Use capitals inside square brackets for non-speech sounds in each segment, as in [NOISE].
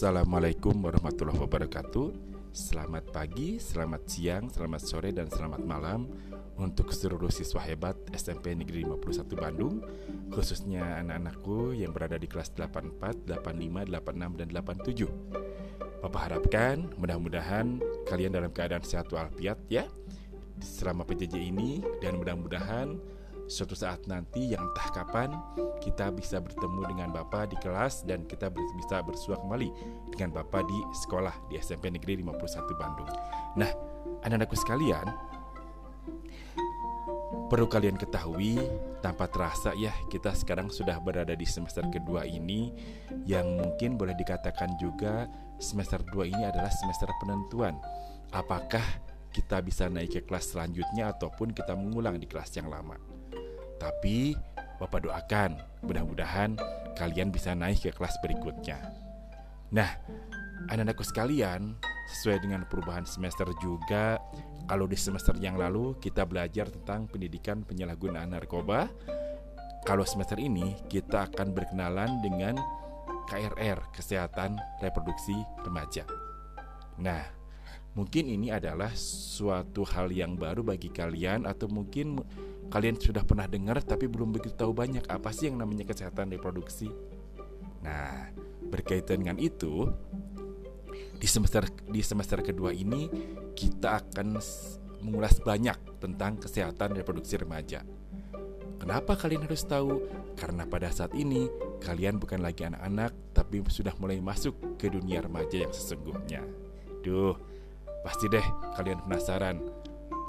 Assalamualaikum warahmatullahi wabarakatuh. Selamat pagi, selamat siang, selamat sore, dan selamat malam untuk seluruh siswa hebat SMP Negeri 51 Bandung, khususnya anak-anakku yang berada di kelas 84, 85, 86, dan 87. Bapak harapkan mudah-mudahan kalian dalam keadaan sehat walafiat ya selama PJJ ini dan mudah-mudahan suatu saat nanti yang entah kapan kita bisa bertemu dengan Bapak di kelas dan kita bisa bersua kembali dengan Bapak di sekolah di SMP Negeri 51 Bandung. Nah, anak-anakku sekalian, perlu kalian ketahui tanpa terasa ya kita sekarang sudah berada di semester kedua ini yang mungkin boleh dikatakan juga semester 2 ini adalah semester penentuan. Apakah kita bisa naik ke kelas selanjutnya ataupun kita mengulang di kelas yang lama. Tapi Bapak doakan mudah-mudahan kalian bisa naik ke kelas berikutnya. Nah, anak-anakku sekalian, sesuai dengan perubahan semester juga, kalau di semester yang lalu kita belajar tentang pendidikan penyalahgunaan narkoba, kalau semester ini kita akan berkenalan dengan KRR, Kesehatan Reproduksi Remaja. Nah, mungkin ini adalah suatu hal yang baru bagi kalian atau mungkin kalian sudah pernah dengar tapi belum begitu tahu banyak apa sih yang namanya kesehatan reproduksi. Nah, berkaitan dengan itu, di semester di semester kedua ini kita akan mengulas banyak tentang kesehatan reproduksi remaja. Kenapa kalian harus tahu? Karena pada saat ini kalian bukan lagi anak-anak, tapi sudah mulai masuk ke dunia remaja yang sesungguhnya. Duh, pasti deh kalian penasaran.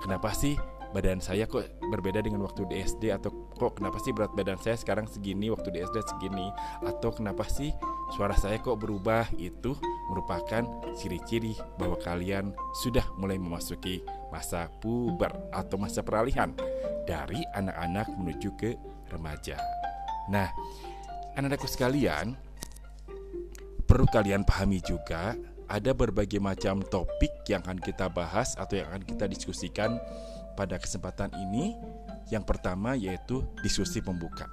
Kenapa sih badan saya kok berbeda dengan waktu di SD atau kok kenapa sih berat badan saya sekarang segini waktu di SD segini atau kenapa sih suara saya kok berubah itu merupakan ciri-ciri bahwa kalian sudah mulai memasuki masa puber atau masa peralihan dari anak-anak menuju ke remaja. Nah, anak-anakku sekalian, perlu kalian pahami juga ada berbagai macam topik yang akan kita bahas atau yang akan kita diskusikan pada kesempatan ini yang pertama yaitu diskusi pembuka.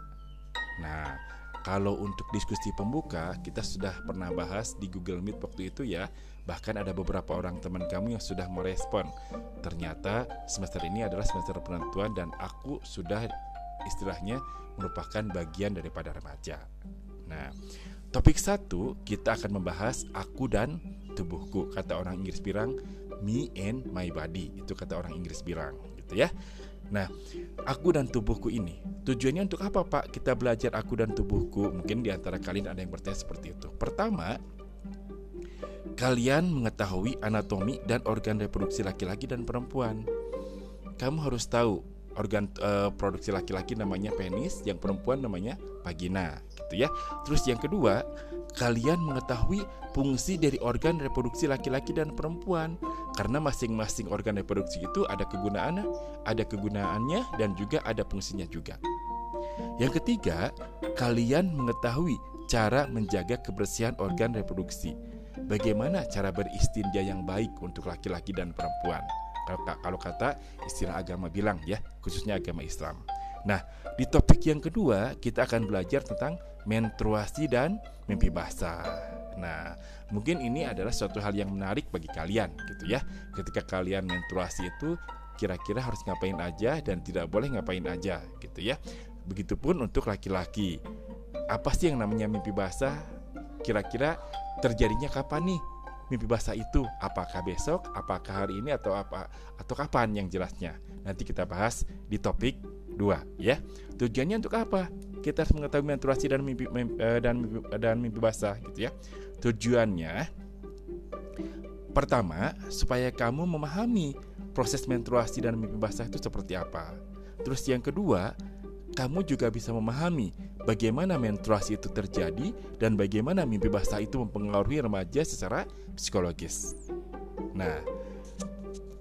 Nah, kalau untuk diskusi pembuka kita sudah pernah bahas di Google Meet waktu itu ya. Bahkan ada beberapa orang teman kamu yang sudah merespon. Ternyata semester ini adalah semester penentuan dan aku sudah istilahnya merupakan bagian daripada remaja. Nah, topik satu kita akan membahas aku dan tubuhku. Kata orang Inggris bilang me and my body. Itu kata orang Inggris bilang gitu ya. Nah, aku dan tubuhku ini tujuannya untuk apa, Pak? Kita belajar aku dan tubuhku. Mungkin di antara kalian ada yang bertanya seperti itu. Pertama, kalian mengetahui anatomi dan organ reproduksi laki-laki dan perempuan. Kamu harus tahu organ uh, produksi laki-laki namanya penis, yang perempuan namanya vagina, gitu ya. Terus yang kedua, kalian mengetahui fungsi dari organ reproduksi laki-laki dan perempuan karena masing-masing organ reproduksi itu ada kegunaannya, ada kegunaannya dan juga ada fungsinya juga. Yang ketiga, kalian mengetahui cara menjaga kebersihan organ reproduksi. Bagaimana cara beristinja yang baik untuk laki-laki dan perempuan? Kalau kata istilah agama bilang ya, khususnya agama Islam. Nah, di topik yang kedua kita akan belajar tentang menstruasi dan mimpi basah. Nah, mungkin ini adalah suatu hal yang menarik bagi kalian gitu ya. Ketika kalian menstruasi itu kira-kira harus ngapain aja dan tidak boleh ngapain aja gitu ya. Begitupun untuk laki-laki. Apa sih yang namanya mimpi basah? Kira-kira terjadinya kapan nih? Mimpi basah itu apakah besok, apakah hari ini atau apa atau kapan yang jelasnya? Nanti kita bahas di topik 2 ya. Tujuannya untuk apa? Kita harus mengetahui menstruasi dan mimpi, mimpi uh, dan mimpi, dan mimpi basah gitu ya. Tujuannya pertama supaya kamu memahami proses menstruasi dan mimpi basah itu seperti apa. Terus yang kedua, kamu juga bisa memahami bagaimana menstruasi itu terjadi dan bagaimana mimpi basah itu mempengaruhi remaja secara psikologis. Nah,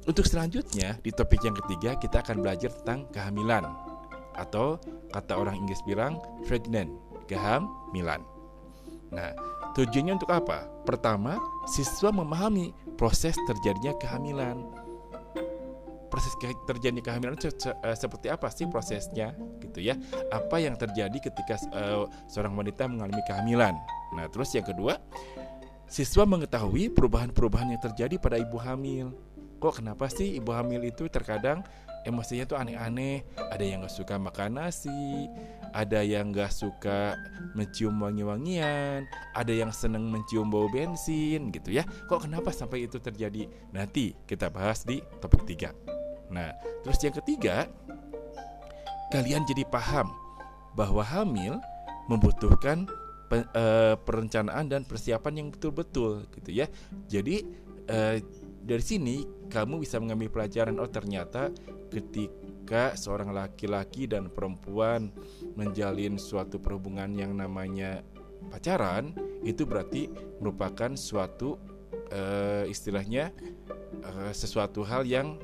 untuk selanjutnya di topik yang ketiga kita akan belajar tentang kehamilan atau kata orang Inggris bilang pregnant, kehamilan. Nah, tujuannya untuk apa? Pertama, siswa memahami proses terjadinya kehamilan. Proses terjadinya kehamilan itu eh, seperti apa sih prosesnya gitu ya? Apa yang terjadi ketika uh, seorang wanita mengalami kehamilan? Nah, terus yang kedua, siswa mengetahui perubahan-perubahan yang terjadi pada ibu hamil. Kok kenapa sih ibu hamil itu terkadang emosinya tuh aneh-aneh? Ada yang gak suka makan nasi, ada yang gak suka mencium wangi-wangian, ada yang seneng mencium bau bensin gitu ya. Kok kenapa sampai itu terjadi? Nanti kita bahas di topik 3. Nah, terus yang ketiga, kalian jadi paham bahwa hamil membutuhkan uh, perencanaan dan persiapan yang betul-betul gitu ya. Jadi uh, dari sini kamu bisa mengambil pelajaran oh ternyata ketika seorang laki-laki dan perempuan menjalin suatu perhubungan yang namanya pacaran itu berarti merupakan suatu uh, istilahnya uh, sesuatu hal yang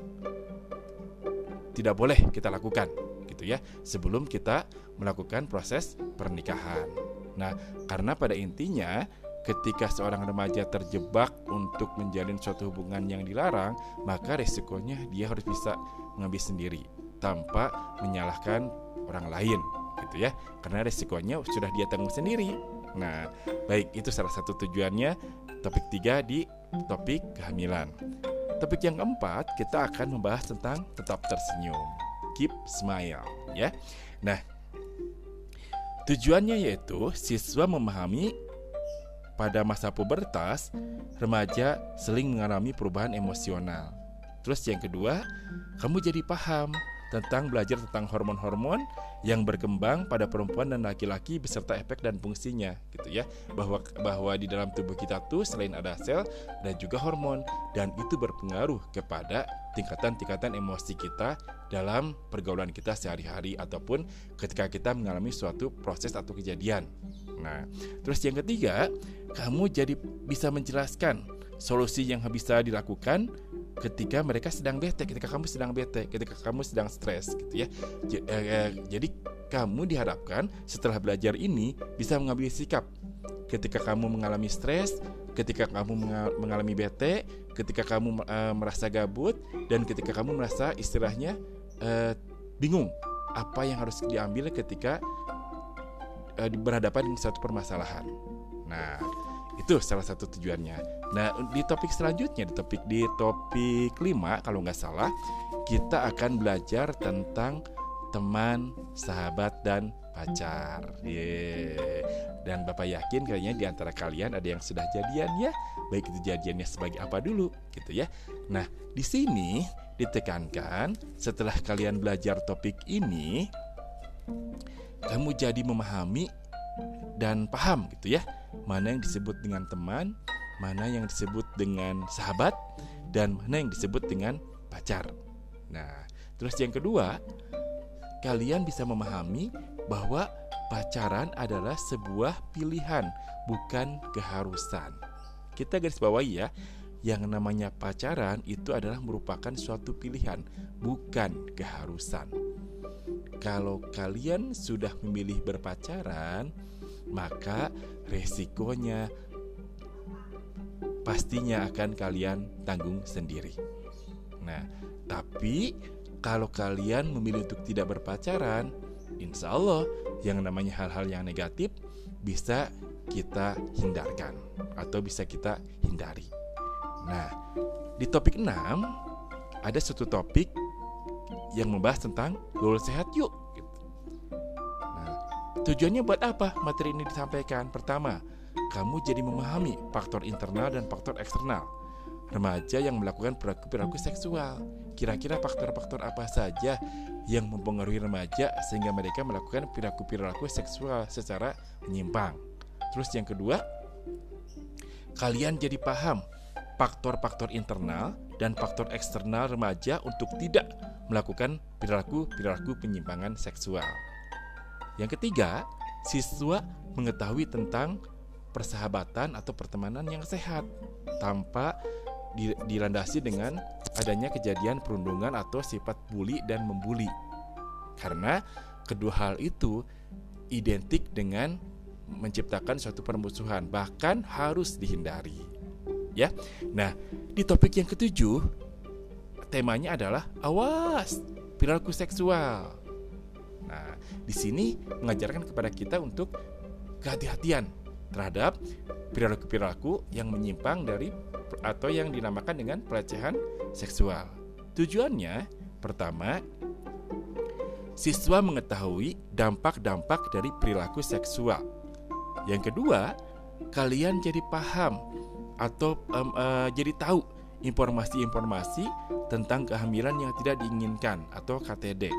tidak boleh kita lakukan gitu ya sebelum kita melakukan proses pernikahan. Nah, karena pada intinya ketika seorang remaja terjebak untuk menjalin suatu hubungan yang dilarang, maka resikonya dia harus bisa mengambil sendiri tanpa menyalahkan orang lain gitu ya. Karena resikonya sudah dia tanggung sendiri. Nah, baik itu salah satu tujuannya topik tiga di topik kehamilan. Topik yang keempat kita akan membahas tentang tetap tersenyum. Keep smile ya. Nah, Tujuannya yaitu siswa memahami pada masa pubertas, remaja seling mengalami perubahan emosional. Terus yang kedua, kamu jadi paham tentang belajar tentang hormon-hormon yang berkembang pada perempuan dan laki-laki beserta efek dan fungsinya gitu ya bahwa bahwa di dalam tubuh kita tuh selain ada sel dan juga hormon dan itu berpengaruh kepada tingkatan-tingkatan emosi kita dalam pergaulan kita sehari-hari ataupun ketika kita mengalami suatu proses atau kejadian. Nah, terus yang ketiga, kamu jadi bisa menjelaskan solusi yang bisa dilakukan ketika mereka sedang bete, ketika kamu sedang bete, ketika kamu sedang stres gitu ya. Eh, eh, jadi kamu diharapkan setelah belajar ini bisa mengambil sikap ketika kamu mengalami stres, ketika kamu mengalami bete, ketika kamu uh, merasa gabut dan ketika kamu merasa istilahnya bingung apa yang harus diambil ketika berhadapan dengan suatu permasalahan. Nah, itu salah satu tujuannya. Nah, di topik selanjutnya, di topik di topik 5 kalau nggak salah, kita akan belajar tentang teman, sahabat dan pacar. Yeah. Dan Bapak yakin kayaknya di antara kalian ada yang sudah jadian ya, baik itu jadiannya sebagai apa dulu gitu ya. Nah, di sini ditekankan setelah kalian belajar topik ini, kamu jadi memahami dan paham gitu ya mana yang disebut dengan teman, mana yang disebut dengan sahabat, dan mana yang disebut dengan pacar. Nah, terus yang kedua, kalian bisa memahami bahwa pacaran adalah sebuah pilihan, bukan keharusan. Kita garis bawahi ya, yang namanya pacaran itu adalah merupakan suatu pilihan, bukan keharusan. Kalau kalian sudah memilih berpacaran, maka resikonya pastinya akan kalian tanggung sendiri. Nah, tapi kalau kalian memilih untuk tidak berpacaran, insya Allah yang namanya hal-hal yang negatif bisa kita hindarkan atau bisa kita hindari. Nah, di topik 6 ada satu topik yang membahas tentang goal sehat yuk Tujuannya buat apa materi ini disampaikan? Pertama, kamu jadi memahami faktor internal dan faktor eksternal. Remaja yang melakukan perilaku-perilaku seksual. Kira-kira faktor-faktor apa saja yang mempengaruhi remaja sehingga mereka melakukan perilaku-perilaku seksual secara menyimpang. Terus yang kedua, kalian jadi paham faktor-faktor internal dan faktor eksternal remaja untuk tidak melakukan perilaku-perilaku penyimpangan seksual. Yang ketiga, siswa mengetahui tentang persahabatan atau pertemanan yang sehat tanpa dilandasi dengan adanya kejadian perundungan atau sifat bully dan membuli. Karena kedua hal itu identik dengan menciptakan suatu permusuhan, bahkan harus dihindari. Ya. Nah, di topik yang ketujuh temanya adalah awas perilaku seksual. Nah, di sini mengajarkan kepada kita untuk kehati-hatian terhadap perilaku-perilaku yang menyimpang dari atau yang dinamakan dengan pelecehan seksual. Tujuannya pertama siswa mengetahui dampak-dampak dari perilaku seksual. Yang kedua, kalian jadi paham atau um, uh, jadi tahu informasi-informasi tentang kehamilan yang tidak diinginkan atau KTD.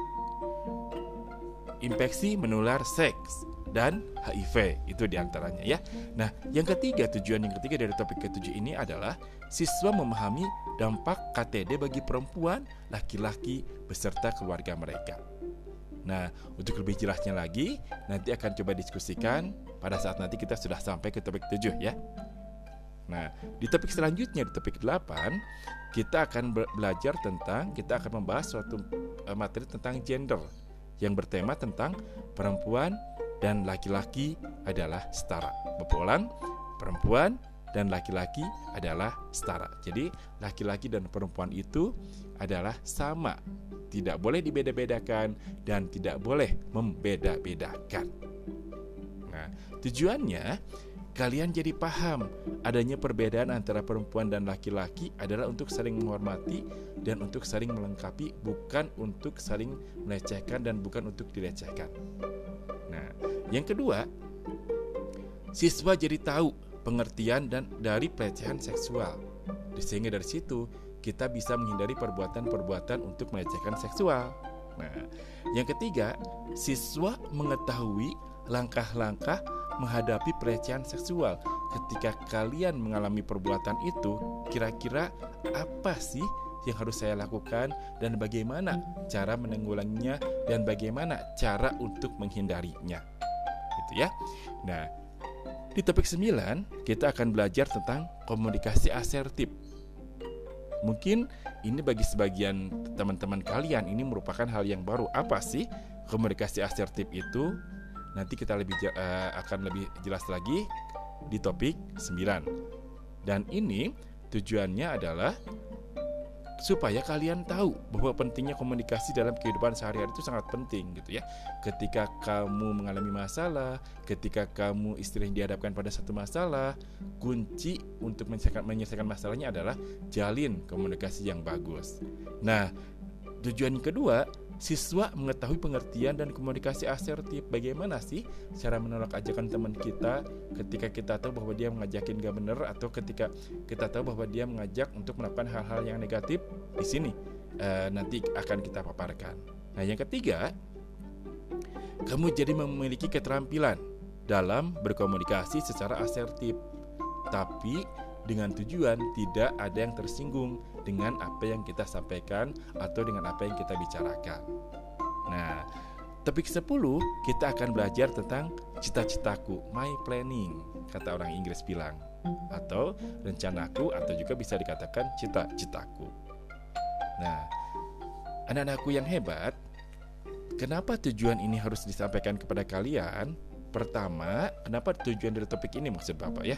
Infeksi menular seks dan HIV itu di antaranya ya. Nah, yang ketiga tujuan yang ketiga dari topik ketujuh ini adalah siswa memahami dampak KTD bagi perempuan, laki-laki beserta keluarga mereka. Nah, untuk lebih jelasnya lagi, nanti akan coba diskusikan pada saat nanti kita sudah sampai ke topik 7 ya. Nah, di topik selanjutnya di topik 8, kita akan belajar tentang kita akan membahas suatu e, materi tentang gender yang bertema tentang perempuan dan laki-laki adalah setara. Bepolan, perempuan dan laki-laki adalah setara. Jadi, laki-laki dan perempuan itu adalah sama tidak boleh dibeda-bedakan dan tidak boleh membeda-bedakan. Nah, tujuannya kalian jadi paham adanya perbedaan antara perempuan dan laki-laki adalah untuk saling menghormati dan untuk saling melengkapi, bukan untuk saling melecehkan dan bukan untuk dilecehkan. Nah, yang kedua, siswa jadi tahu pengertian dan dari pelecehan seksual. Sehingga dari situ kita bisa menghindari perbuatan-perbuatan untuk melecehkan seksual. Nah, yang ketiga, siswa mengetahui langkah-langkah menghadapi pelecehan seksual. Ketika kalian mengalami perbuatan itu, kira-kira apa sih yang harus saya lakukan dan bagaimana cara menanggulanginya dan bagaimana cara untuk menghindarinya. Gitu ya. Nah, di topik 9 kita akan belajar tentang komunikasi asertif. Mungkin ini bagi sebagian teman-teman kalian ini merupakan hal yang baru. Apa sih komunikasi asertif itu? Nanti kita lebih uh, akan lebih jelas lagi di topik 9. Dan ini tujuannya adalah supaya kalian tahu bahwa pentingnya komunikasi dalam kehidupan sehari-hari itu sangat penting gitu ya. Ketika kamu mengalami masalah, ketika kamu istilahnya dihadapkan pada satu masalah, kunci untuk menyelesaikan, menyelesaikan masalahnya adalah jalin komunikasi yang bagus. Nah, tujuan kedua Siswa mengetahui pengertian dan komunikasi asertif. Bagaimana sih cara menolak ajakan teman kita ketika kita tahu bahwa dia mengajakin gak bener atau ketika kita tahu bahwa dia mengajak untuk melakukan hal-hal yang negatif di sini uh, nanti akan kita paparkan. Nah, yang ketiga, kamu jadi memiliki keterampilan dalam berkomunikasi secara asertif, tapi dengan tujuan tidak ada yang tersinggung dengan apa yang kita sampaikan atau dengan apa yang kita bicarakan. Nah, topik 10 kita akan belajar tentang cita-citaku, my planning, kata orang Inggris bilang, atau rencanaku atau juga bisa dikatakan cita-citaku. Nah, anak-anakku yang hebat, kenapa tujuan ini harus disampaikan kepada kalian? Pertama, kenapa tujuan dari topik ini maksud Bapak ya?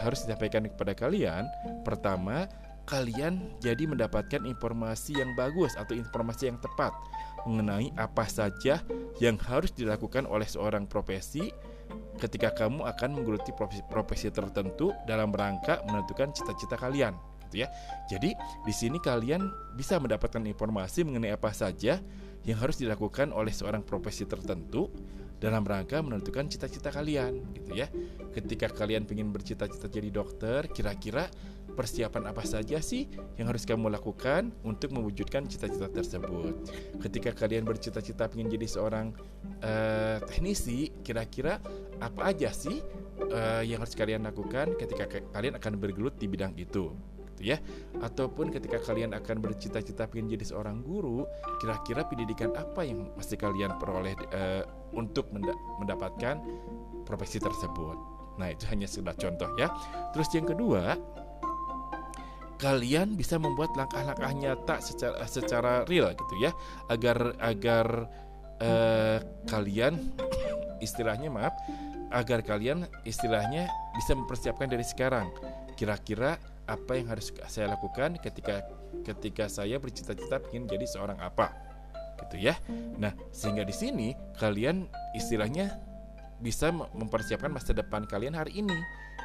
Harus disampaikan kepada kalian. Pertama, kalian jadi mendapatkan informasi yang bagus atau informasi yang tepat mengenai apa saja yang harus dilakukan oleh seorang profesi ketika kamu akan menggeluti profesi, profesi tertentu dalam rangka menentukan cita-cita kalian gitu ya. Jadi di sini kalian bisa mendapatkan informasi mengenai apa saja yang harus dilakukan oleh seorang profesi tertentu dalam rangka menentukan cita-cita kalian gitu ya. Ketika kalian ingin bercita-cita jadi dokter, kira-kira persiapan apa saja sih yang harus kamu lakukan untuk mewujudkan cita-cita tersebut? Ketika kalian bercita-cita ingin jadi seorang uh, teknisi, kira-kira apa aja sih uh, yang harus kalian lakukan ketika kalian akan bergelut di bidang itu? Ya. Ataupun ketika kalian akan bercita-cita ingin jadi seorang guru kira-kira pendidikan apa yang mesti kalian peroleh uh, untuk mendapatkan profesi tersebut? Nah itu hanya sekedar contoh ya. Terus yang kedua kalian bisa membuat langkah-langkah nyata secara secara real gitu ya. Agar agar uh, kalian istilahnya maaf agar kalian istilahnya bisa mempersiapkan dari sekarang. Kira-kira apa yang harus saya lakukan ketika ketika saya bercita-cita ingin jadi seorang apa gitu ya. Nah, sehingga di sini kalian istilahnya bisa mempersiapkan masa depan kalian hari ini.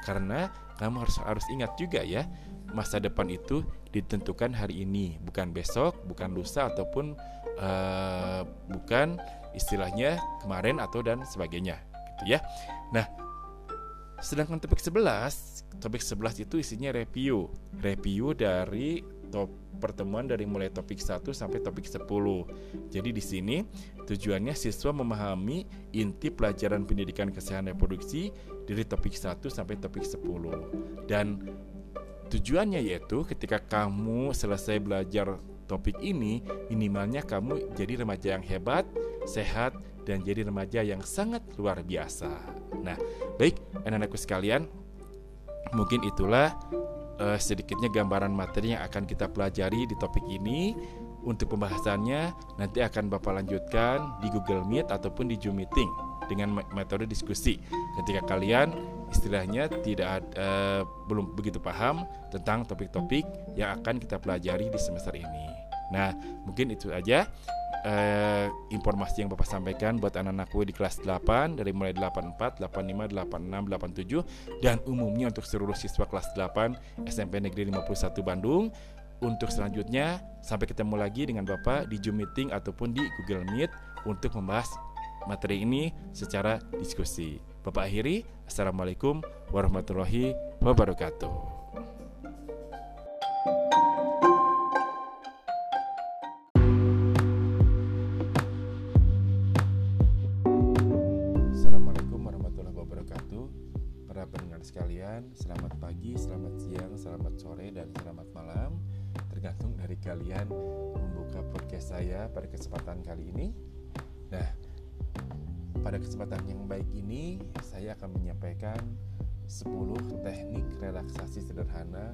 Karena kamu harus harus ingat juga ya masa depan itu ditentukan hari ini. Bukan besok bukan lusa ataupun uh, bukan istilahnya kemarin atau dan sebagainya gitu ya. Nah sedangkan topik 11 topik 11 itu isinya review review dari top pertemuan dari mulai topik 1 sampai topik 10. Jadi di sini tujuannya siswa memahami inti pelajaran pendidikan kesehatan reproduksi dari topik 1 sampai topik 10. Dan tujuannya yaitu ketika kamu selesai belajar topik ini, minimalnya kamu jadi remaja yang hebat, sehat, dan jadi remaja yang sangat luar biasa. Nah, baik anak-anakku sekalian, mungkin itulah uh, sedikitnya gambaran materi yang akan kita pelajari di topik ini. Untuk pembahasannya nanti akan Bapak lanjutkan di Google Meet ataupun di Zoom Meeting dengan metode diskusi. Ketika kalian istilahnya tidak uh, belum begitu paham tentang topik-topik yang akan kita pelajari di semester ini. Nah, mungkin itu aja eh, informasi yang Bapak sampaikan buat anak-anakku di kelas 8 dari mulai 84, 85, 86, 87 dan umumnya untuk seluruh siswa kelas 8 SMP Negeri 51 Bandung. Untuk selanjutnya sampai ketemu lagi dengan Bapak di Zoom meeting ataupun di Google Meet untuk membahas materi ini secara diskusi. Bapak akhiri, Assalamualaikum warahmatullahi wabarakatuh. Kalian membuka podcast saya pada kesempatan kali ini. Nah, pada kesempatan yang baik ini saya akan menyampaikan 10 teknik relaksasi sederhana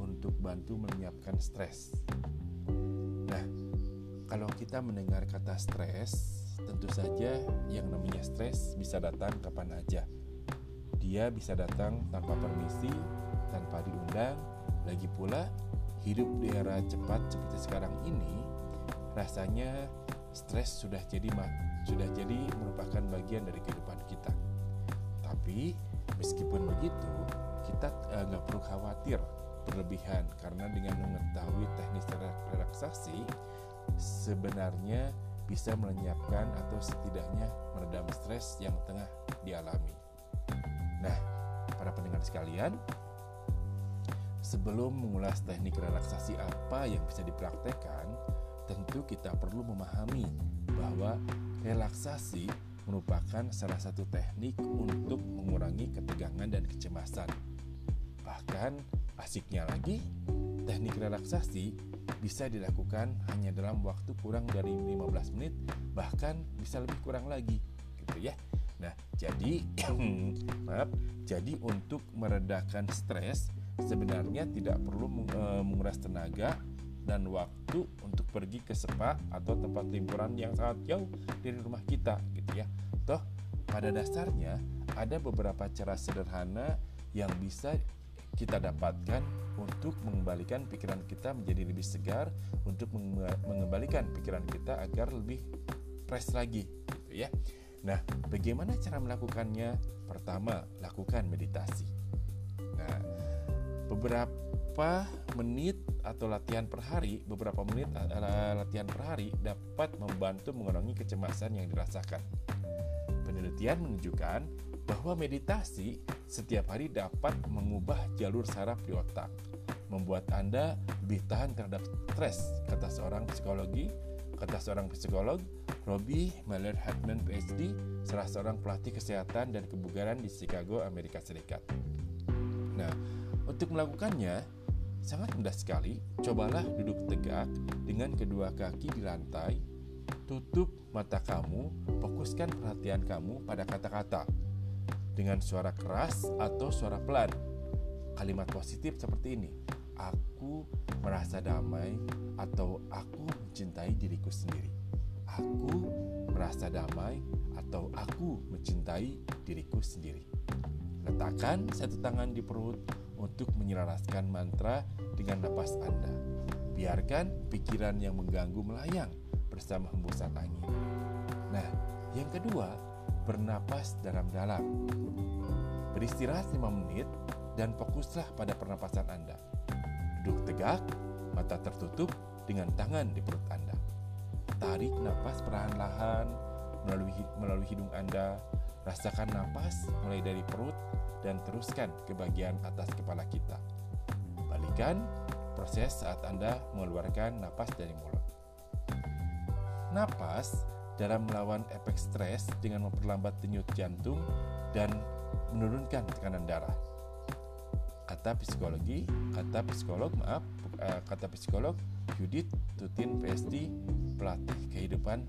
untuk bantu menyiapkan stres. Nah, kalau kita mendengar kata stres, tentu saja yang namanya stres bisa datang kapan aja. Dia bisa datang tanpa permisi, tanpa diundang, lagi pula hidup di era cepat seperti sekarang ini rasanya stres sudah jadi sudah jadi merupakan bagian dari kehidupan kita. Tapi meskipun begitu, kita eh, nggak uh, perlu khawatir berlebihan karena dengan mengetahui teknis relaksasi sebenarnya bisa melenyapkan atau setidaknya meredam stres yang tengah dialami. Nah, para pendengar sekalian, Sebelum mengulas teknik relaksasi apa yang bisa dipraktekkan, tentu kita perlu memahami bahwa relaksasi merupakan salah satu teknik untuk mengurangi ketegangan dan kecemasan. Bahkan asiknya lagi, teknik relaksasi bisa dilakukan hanya dalam waktu kurang dari 15 menit, bahkan bisa lebih kurang lagi, gitu ya. Nah, jadi [COUGHS] maaf, jadi untuk meredakan stres sebenarnya tidak perlu eh, menguras tenaga dan waktu untuk pergi ke spa atau tempat liburan yang sangat jauh dari rumah kita gitu ya. Toh pada dasarnya ada beberapa cara sederhana yang bisa kita dapatkan untuk mengembalikan pikiran kita menjadi lebih segar, untuk mengembalikan pikiran kita agar lebih fresh lagi gitu ya. Nah, bagaimana cara melakukannya? Pertama, lakukan meditasi. Nah, beberapa menit atau latihan per hari, beberapa menit uh, latihan per hari dapat membantu mengurangi kecemasan yang dirasakan. Penelitian menunjukkan bahwa meditasi setiap hari dapat mengubah jalur saraf di otak, membuat Anda lebih tahan terhadap stres, kata seorang psikologi, kata seorang psikolog, Robbie Miller Hartman PhD, salah seorang pelatih kesehatan dan kebugaran di Chicago, Amerika Serikat. Nah, untuk melakukannya, sangat mudah sekali. Cobalah duduk tegak dengan kedua kaki di lantai, tutup mata kamu, fokuskan perhatian kamu pada kata-kata dengan suara keras atau suara pelan. Kalimat positif seperti ini: "Aku merasa damai" atau "Aku mencintai diriku sendiri". Aku merasa damai atau aku mencintai diriku sendiri. Letakkan satu tangan di perut, untuk menyelaraskan mantra dengan napas Anda. Biarkan pikiran yang mengganggu melayang bersama hembusan angin. Nah, yang kedua, bernapas dalam-dalam. Beristirahat 5 menit dan fokuslah pada pernapasan Anda. Duduk tegak, mata tertutup dengan tangan di perut Anda. Tarik napas perlahan-lahan melalui melalui hidung Anda. Rasakan napas mulai dari perut dan teruskan ke bagian atas kepala kita. Balikan proses saat Anda mengeluarkan napas dari mulut. Napas dalam melawan efek stres dengan memperlambat denyut jantung dan menurunkan tekanan darah. Kata psikologi, kata psikolog, maaf, eh, kata psikolog Judith Tutin PSD, pelatih kehidupan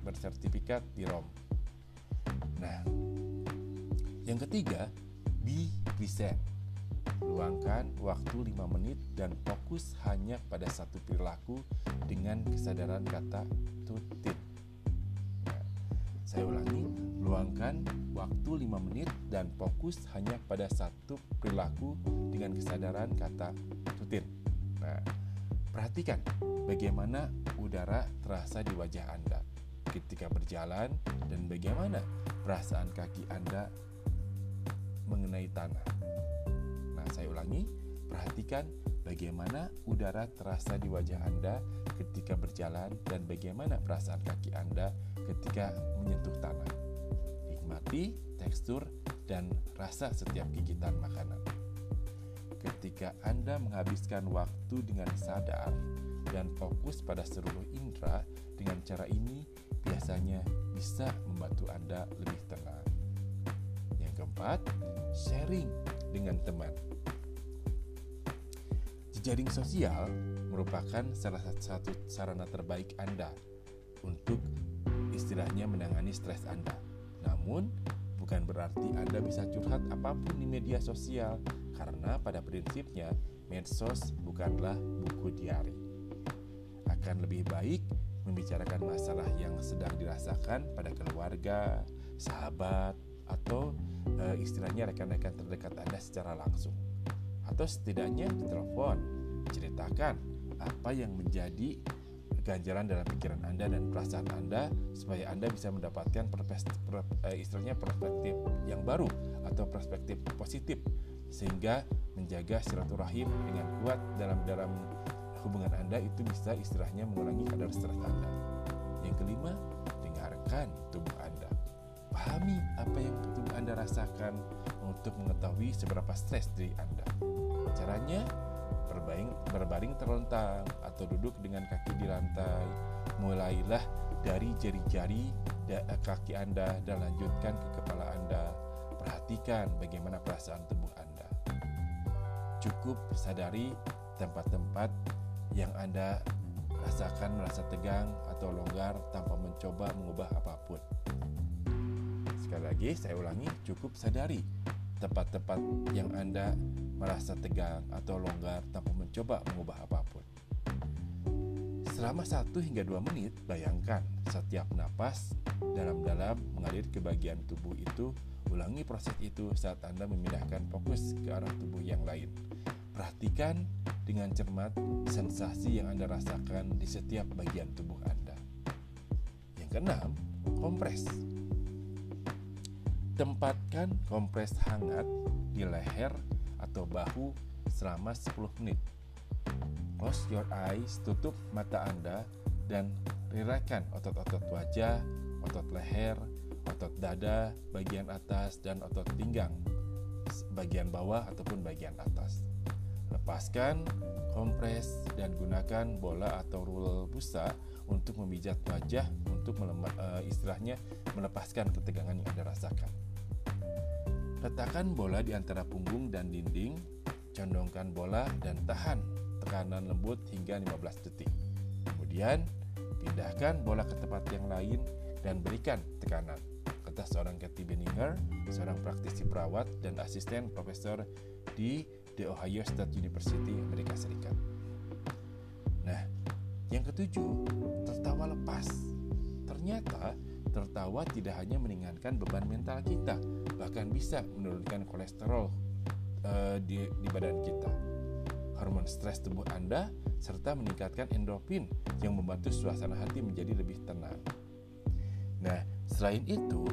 bersertifikat di Rom. Nah, yang ketiga, be present. Luangkan waktu 5 menit dan fokus hanya pada satu perilaku dengan kesadaran kata tutin. Saya ulangi, luangkan waktu 5 menit dan fokus hanya pada satu perilaku dengan kesadaran kata tutin. Nah, perhatikan bagaimana udara terasa di wajah Anda ketika berjalan dan bagaimana perasaan kaki Anda mengenai tanah. Nah, saya ulangi, perhatikan bagaimana udara terasa di wajah Anda ketika berjalan dan bagaimana perasaan kaki Anda ketika menyentuh tanah. Nikmati tekstur dan rasa setiap gigitan makanan. Ketika Anda menghabiskan waktu dengan sadar dan fokus pada seluruh indera, dengan cara ini biasanya bisa membantu Anda lebih tenang. Yang keempat, sharing dengan teman. Jejaring sosial merupakan salah satu sarana terbaik Anda untuk istilahnya menangani stres Anda. Namun, bukan berarti Anda bisa curhat apa pun di media sosial karena pada prinsipnya medsos bukanlah buku diari. Akan lebih baik membicarakan masalah yang sedang dirasakan pada keluarga, sahabat, atau e, istilahnya rekan-rekan terdekat Anda secara langsung. Atau setidaknya ditelepon, ceritakan apa yang menjadi ganjalan dalam pikiran Anda dan perasaan Anda supaya Anda bisa mendapatkan perspektif, e, istilahnya perspektif yang baru atau perspektif positif sehingga menjaga silaturahim dengan kuat dalam dalam hubungan Anda itu bisa istilahnya mengurangi kadar stres Anda. Yang kelima, dengarkan tubuh Anda. Pahami apa yang tubuh Anda rasakan untuk mengetahui seberapa stres diri Anda. Caranya, berbaring, berbaring terlentang atau duduk dengan kaki di lantai. Mulailah dari jari-jari kaki Anda dan lanjutkan ke kepala Anda. Perhatikan bagaimana perasaan tubuh Anda. Cukup sadari tempat-tempat yang Anda rasakan merasa tegang atau longgar tanpa mencoba mengubah apa pun. Sekali lagi, saya ulangi, cukup sadari tempat-tempat yang Anda merasa tegang atau longgar tanpa mencoba mengubah apa pun. Selama 1 hingga 2 menit, bayangkan setiap napas dalam-dalam mengalir ke bagian tubuh itu. Ulangi proses itu saat Anda memindahkan fokus ke arah tubuh yang lain. Perhatikan dengan cermat sensasi yang Anda rasakan di setiap bagian tubuh Anda. Yang keenam, kompres. Tempatkan kompres hangat di leher atau bahu selama 10 menit. Close your eyes, tutup mata Anda dan rilekskan otot-otot wajah, otot leher, otot dada, bagian atas dan otot pinggang, bagian bawah ataupun bagian atas. Lepaskan, kompres, dan gunakan bola atau rule busa untuk memijat wajah untuk melemah, uh, istilahnya melepaskan ketegangan yang Anda rasakan. Letakkan bola di antara punggung dan dinding, condongkan bola dan tahan tekanan lembut hingga 15 detik. Kemudian, pindahkan bola ke tempat yang lain dan berikan tekanan kata seorang Kathy Benninger, seorang praktisi perawat dan asisten profesor di The Ohio State University, Amerika Serikat. Nah, yang ketujuh, tertawa lepas. Ternyata, tertawa tidak hanya meringankan beban mental kita, bahkan bisa menurunkan kolesterol uh, di, di badan kita. Hormon stres tubuh Anda serta meningkatkan endorfin yang membantu suasana hati menjadi lebih tenang. Nah, selain itu,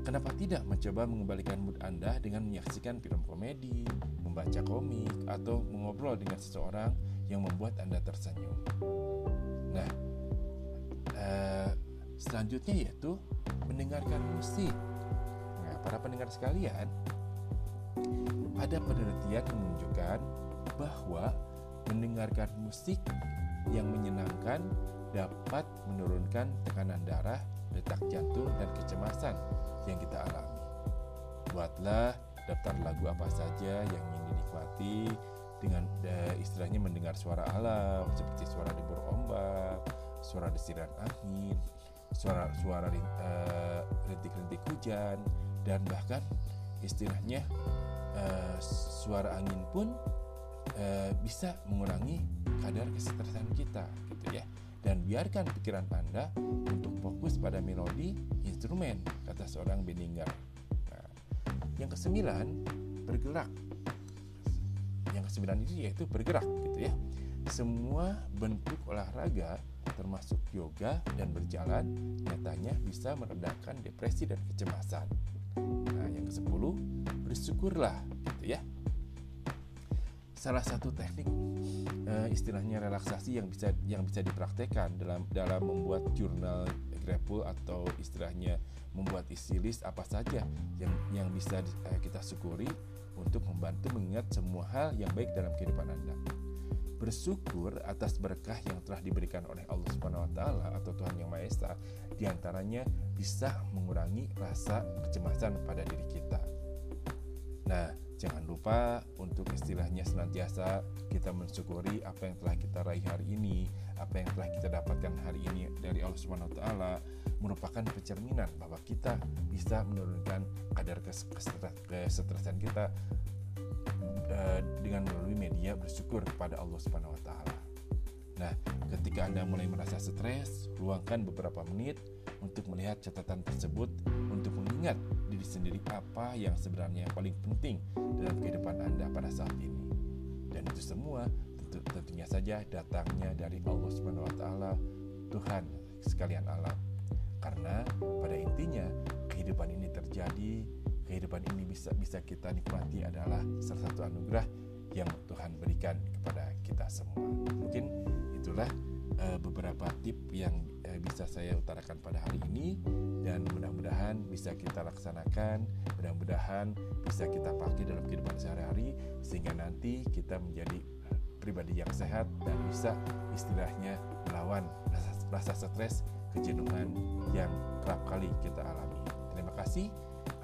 Kenapa tidak mencoba mengembalikan mood Anda dengan menyaksikan film komedi, membaca komik, atau mengobrol dengan seseorang yang membuat Anda tersenyum? Nah, uh, selanjutnya yaitu mendengarkan musik. Nah, para pendengar sekalian, ada penelitian menunjukkan bahwa mendengarkan musik yang menyenangkan dapat menurunkan tekanan darah, detak jantung, dan kecemasan yang kita alami. Buatlah daftar lagu apa saja yang ingin dinikmati dengan uh, istilahnya mendengar suara alam seperti suara debur ombak, suara desiran angin, suara suara uh, rintik-rintik hujan dan bahkan istilahnya uh, suara angin pun uh, bisa mengurangi kadar kesetresan kita gitu ya dan biarkan pikiran Anda untuk fokus pada melodi instrumen, kata seorang Benninger. Nah, yang kesembilan, bergerak. Yang kesembilan itu yaitu bergerak, gitu ya. Semua bentuk olahraga termasuk yoga dan berjalan nyatanya bisa meredakan depresi dan kecemasan. Nah, yang ke-10, bersyukurlah gitu ya salah satu teknik uh, istilahnya relaksasi yang bisa yang bisa dipraktekkan dalam dalam membuat jurnal grapple atau istilahnya membuat isi list apa saja yang yang bisa uh, kita syukuri untuk membantu mengingat semua hal yang baik dalam kehidupan Anda. Bersyukur atas berkah yang telah diberikan oleh Allah Subhanahu wa taala atau Tuhan Yang Maha Esa di antaranya bisa mengurangi rasa kecemasan pada diri kita. Nah, Jangan lupa untuk istilahnya senantiasa kita mensyukuri apa yang telah kita raih hari ini, apa yang telah kita dapatkan hari ini dari Allah Subhanahu wa taala merupakan pencerminan bahwa kita bisa menurunkan kadar kesetresan kita eh, dengan melalui media bersyukur kepada Allah Subhanahu wa taala. Nah, ketika Anda mulai merasa stres, luangkan beberapa menit untuk melihat catatan tersebut untuk mengingat diri sendiri apa yang sebenarnya paling penting dalam kehidupan Anda pada saat ini. Dan itu semua tentu, tentunya saja datangnya dari Allah Subhanahu wa taala, Tuhan sekalian alam. Karena pada intinya kehidupan ini terjadi, kehidupan ini bisa bisa kita nikmati adalah salah satu anugerah yang Tuhan berikan kepada kita semua. Mungkin itulah uh, beberapa tip yang uh, bisa saya utarakan pada hari ini dan mudah-mudahan bisa kita laksanakan, mudah-mudahan bisa kita pakai dalam kehidupan sehari-hari sehingga nanti kita menjadi pribadi yang sehat dan bisa istilahnya melawan rasa, rasa stres, kejenuhan yang kerap kali kita alami. Terima kasih.